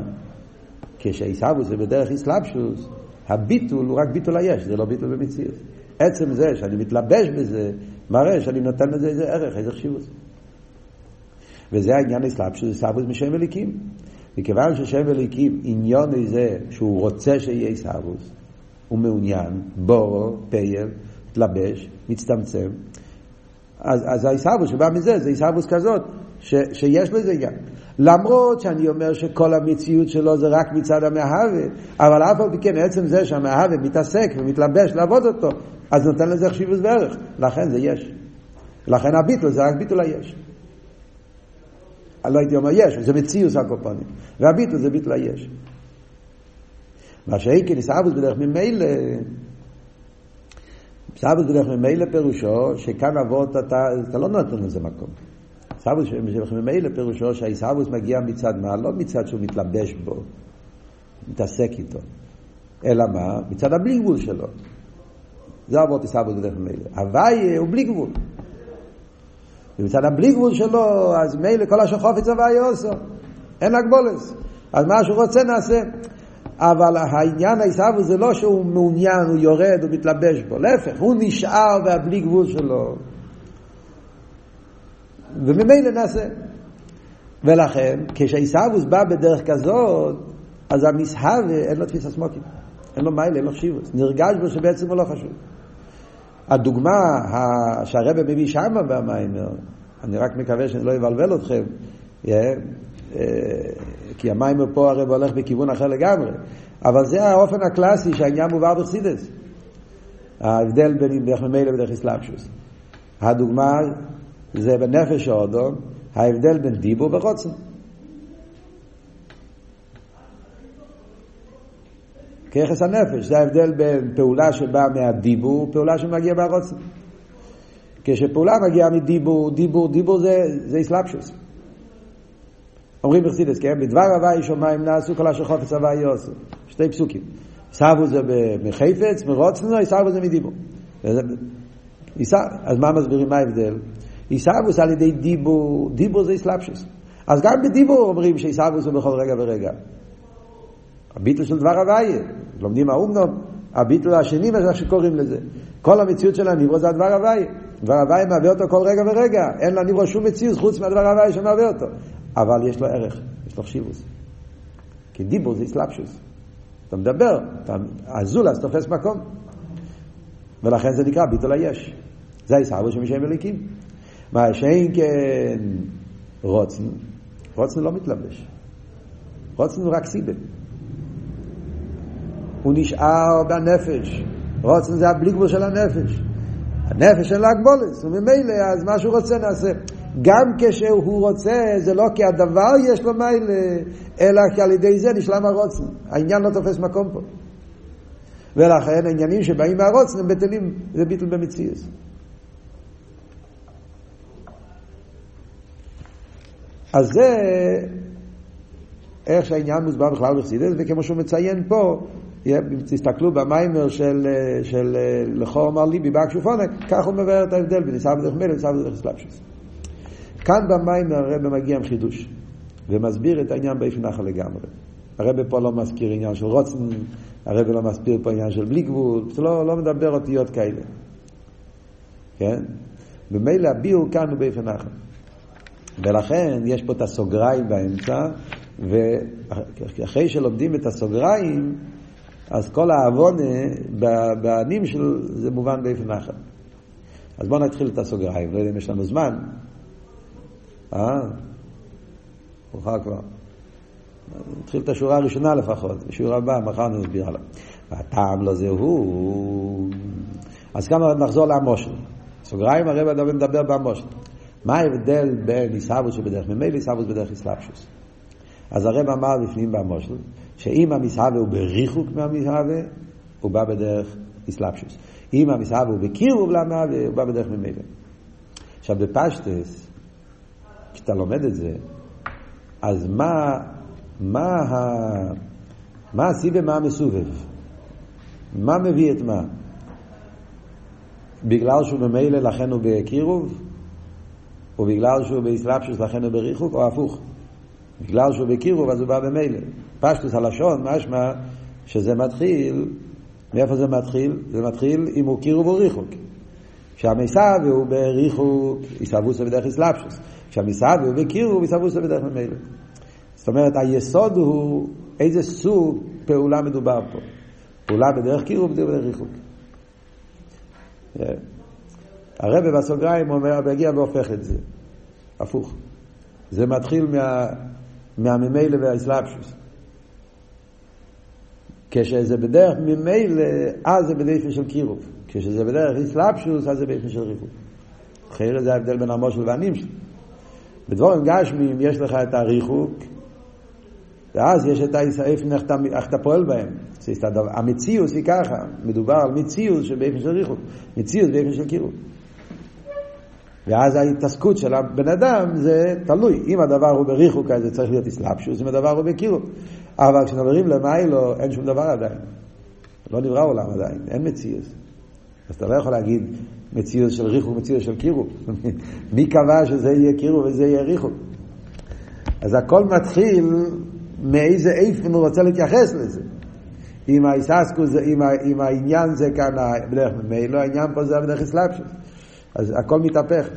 כשעיסאוווס זה בדרך איסלאפשוס, הביטול הוא רק ביטול היש, זה לא ביטול במציאות. עצם זה שאני מתלבש בזה, מראה שאני נותן לזה איזה ערך, איזה חשיבות. וזה העניין איסלאפשוס, איסלאפשוס משם אליקים. מכיוון ששם אליקים עניון זה שהוא רוצה שיהיה איסלאפשוס, הוא מעוניין, בורו, פייל, מתלבש, מצטמצם, אז, אז העיסאוווס שבא מזה, זה עיסאוווס כזאת, ש, שיש לזה עניין. למרות שאני אומר שכל המציאות שלו זה רק מצד המאהבה, אבל אף על פי כן עצם זה שהמאהבה מתעסק ומתלבש לעבוד אותו, אז נותן לזה חשיבות וערך, לכן זה יש. לכן הביטול זה רק ביטול היש. אני לא הייתי אומר יש, זה מציאוס הקופונים, והביטול זה ביטול היש. מה שאיקן עיסאוווס בדרך ממילא סבוס בדרך ממילא פירושו שכאן אבות אתה, אתה לא נותן לזה מקום. סבוס בדרך ממילא פירושו שהאיסאבוס מגיע מצד מה? לא מצד שהוא מתלבש בו, מתעסק איתו. אלא מה? מצד הבלי גבול שלו. זה אבות איסאבוס בדרך ממילא. הוואי הוא בלי גבול. ומצד הבלי גבול שלו, אז מילא כל אשר חופץ הוואי עושה. אין הגבולס. אז מה שהוא רוצה נעשה. אבל העניין העיסאוו זה לא שהוא מעוניין, הוא יורד, הוא מתלבש בו, להפך, הוא נשאר והבלי גבול שלו. וממילא נעשה. ולכן, כשעיסאוווס בא בדרך כזאת, אז המסהבה אין לו תפיסה סמוקים. אין לו מיילה, אין לו חשיבוס. נרגש בו שבעצם הוא לא חשוב. הדוגמה שהרבא מביא שמה במיימר, אני רק מקווה שאני לא אבלבל אתכם, אה, כי המים פה הרי הולך בכיוון אחר לגמרי. אבל זה האופן הקלאסי שהעניין מובא בחסידס. ההבדל בין דרך ממילא ודרך אסלאפשוס. הדוגמה זה בנפש האודום, ההבדל בין דיבור וחוצן. כיחס הנפש, זה ההבדל בין פעולה שבאה מהדיבור, פעולה שמגיעה מהרוצן. כשפעולה מגיעה מדיבור, דיבור, דיבור זה, זה אסלאפשוס. אומרים בחסידס, כן? בדבר הוואי שמיים נעשו כל אשר חופץ הוואי יעשו. שתי פסוקים. סבו זה מחפץ, מרוצנו, סבו זה מדיבור. אז מה מסבירים מה ההבדל? עיסאוווס על ידי דיבור, דיבור זה אסלאפשוס. אז גם בדיבור אומרים שעיסאוווס הוא בכל רגע ורגע. הביטל של דבר הוויה, לומדים האומנום, הביטל השני, מה שקוראים לזה. כל המציאות של הניברו זה הדבר הוויה. דבר הוויה מהווה אותו כל רגע ורגע. אין לניברו שום מציאות חוץ מהדבר הוויה שמהווה אותו. אבל יש לו ערך, יש לו חשיבוס. כי דיבור זה אסלאפשוס. אתה מדבר, אתה, הזולס תופס מקום. ולכן זה נקרא ביטול היש. זה הישאבו של משם אליקים. מה שאין כן רוצן, רוצן לא מתלבש. רוצן הוא רק סיבה. הוא נשאר בנפש. רוצן זה הבלי גבול של הנפש. הנפש אין לה הגבולת, וממילא אז מה שהוא רוצה נעשה. גם כשהוא רוצה, זה לא כי הדבר יש לו מיילה, אלא כי על ידי זה נשלם הרוצן. העניין לא תופס מקום פה. ולכן העניינים שבאים מהרוצן הם בטלים, זה ביטל במציאות. אז זה איך שהעניין מוסבר בכלל בחסידס, וכמו שהוא מציין פה, תסתכלו במיימר של, של לכו אמר ליבי באקשופונק, כך הוא מבאר את ההבדל בין עיסאוו דרך מלך לעיסאוו דרך סלאפשוס. כאן במים הרב מגיע עם חידוש, ומסביר את העניין באיפן נחל לגמרי. הרב פה לא מזכיר עניין של רוצן, הרב לא מסביר פה עניין של בלי גבול, לא, לא מדבר אותיות כאלה. כן? במילא הביאור כאן הוא באיפן נחל. ולכן יש פה את הסוגריים באמצע, ואחרי שלומדים את הסוגריים, אז כל העוונה בענים של זה מובן באיפן נחל. אז בואו נתחיל את הסוגריים, לא יודע אם יש לנו זמן. אה? מאוחר כבר. נתחיל את השורה הראשונה לפחות, בשיעור הבא, מחר נסביר עליו. והטעם לזה הוא... אז כמה נחזור לעמושל. סוגריים הרב מדבר בעמושל. מה ההבדל בין עיסאוווס שבדרך ממילא עיסאוווס בדרך אסלאפשוס? אז הרב אמר בפנים במושל, שאם המסהווה הוא בריחוק מהמסהווה, הוא בא בדרך אסלאפשוס. אם המסהווה הוא בקירוב למהווה, הוא בא בדרך ממילא. עכשיו בפשטס, כשאתה לומד את זה, אז מה, מה, מה הסיב ומה המסובב? מה מביא את מה? בגלל שהוא ממילא לכן הוא בקירוב? או בגלל שהוא באסלאפשוס לכן הוא בריחוק? או הפוך? בגלל שהוא בקירוב אז הוא בא במילא. פשטוס הלשון משמע שזה מתחיל, מאיפה זה מתחיל? זה מתחיל אם הוא קירוב או ריחוק. כשהמסב הוא בריחוק, יסבוסו בדרך אסלאפשוס. כשהמסב הוא בקירוב, יסבוסו בדרך ממילא. זאת אומרת, היסוד הוא איזה סוג פעולה מדובר פה. פעולה בדרך קירוב, בדרך ריחוק. הרב בסוגריים אומר, והגיע והופך את זה. הפוך. זה מתחיל מה, מהממילא והאסלאפשוס. כשזה בדרך ממילא, אז זה בדרך של קירוב. כשזה בדרך אסלאפשוס, אז זה באופן של ריחוק. אחרת זה ההבדל בין המושל והנמשל. בדבורים גשמיים יש לך את הריחוק, ואז יש את איפה איך אתה פועל בהם. המציאות היא ככה, מדובר על מציאות שבאופן של ריחוק, מציאות באופן של קירוב. ואז ההתעסקות של הבן אדם זה תלוי. אם הדבר הוא בריחוק, אז זה צריך להיות אסלאפשוס, אם הדבר הוא בקירוב. אבל כשמדברים למיילו, אין שום דבר עדיין. לא נברא עולם עדיין, אין מציאות. אז אתה לא יכול להגיד מציאות של ריחוק, מציאות של קירוב. מי קבע שזה יהיה קירוב וזה יהיה ריחוק? אז הכל מתחיל מאיזה איפן הוא רוצה להתייחס לזה. אם, אם העניין זה כאן בדרך ממילא, העניין פה זה בדרך אסלאפשוס. אז הכל מתהפך.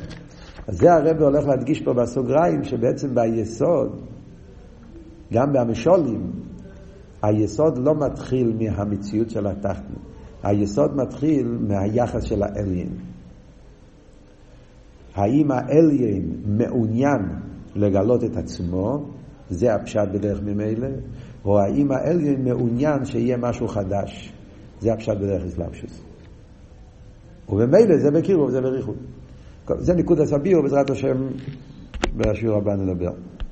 אז זה הרב הולך להדגיש פה בסוגריים, שבעצם ביסוד, גם במשולים, היסוד לא מתחיל מהמציאות של התחתן, היסוד מתחיל מהיחס של האליין. האם האליין מעוניין לגלות את עצמו, זה הפשט בדרך ממילא, או האם האליין מעוניין שיהיה משהו חדש, זה הפשט בדרך אסלאפשוס. ובמילא זה בקירוב, זה בריחוד. זה ניקוד הסביר, בעזרת השם, בשיעור הבא נדבר.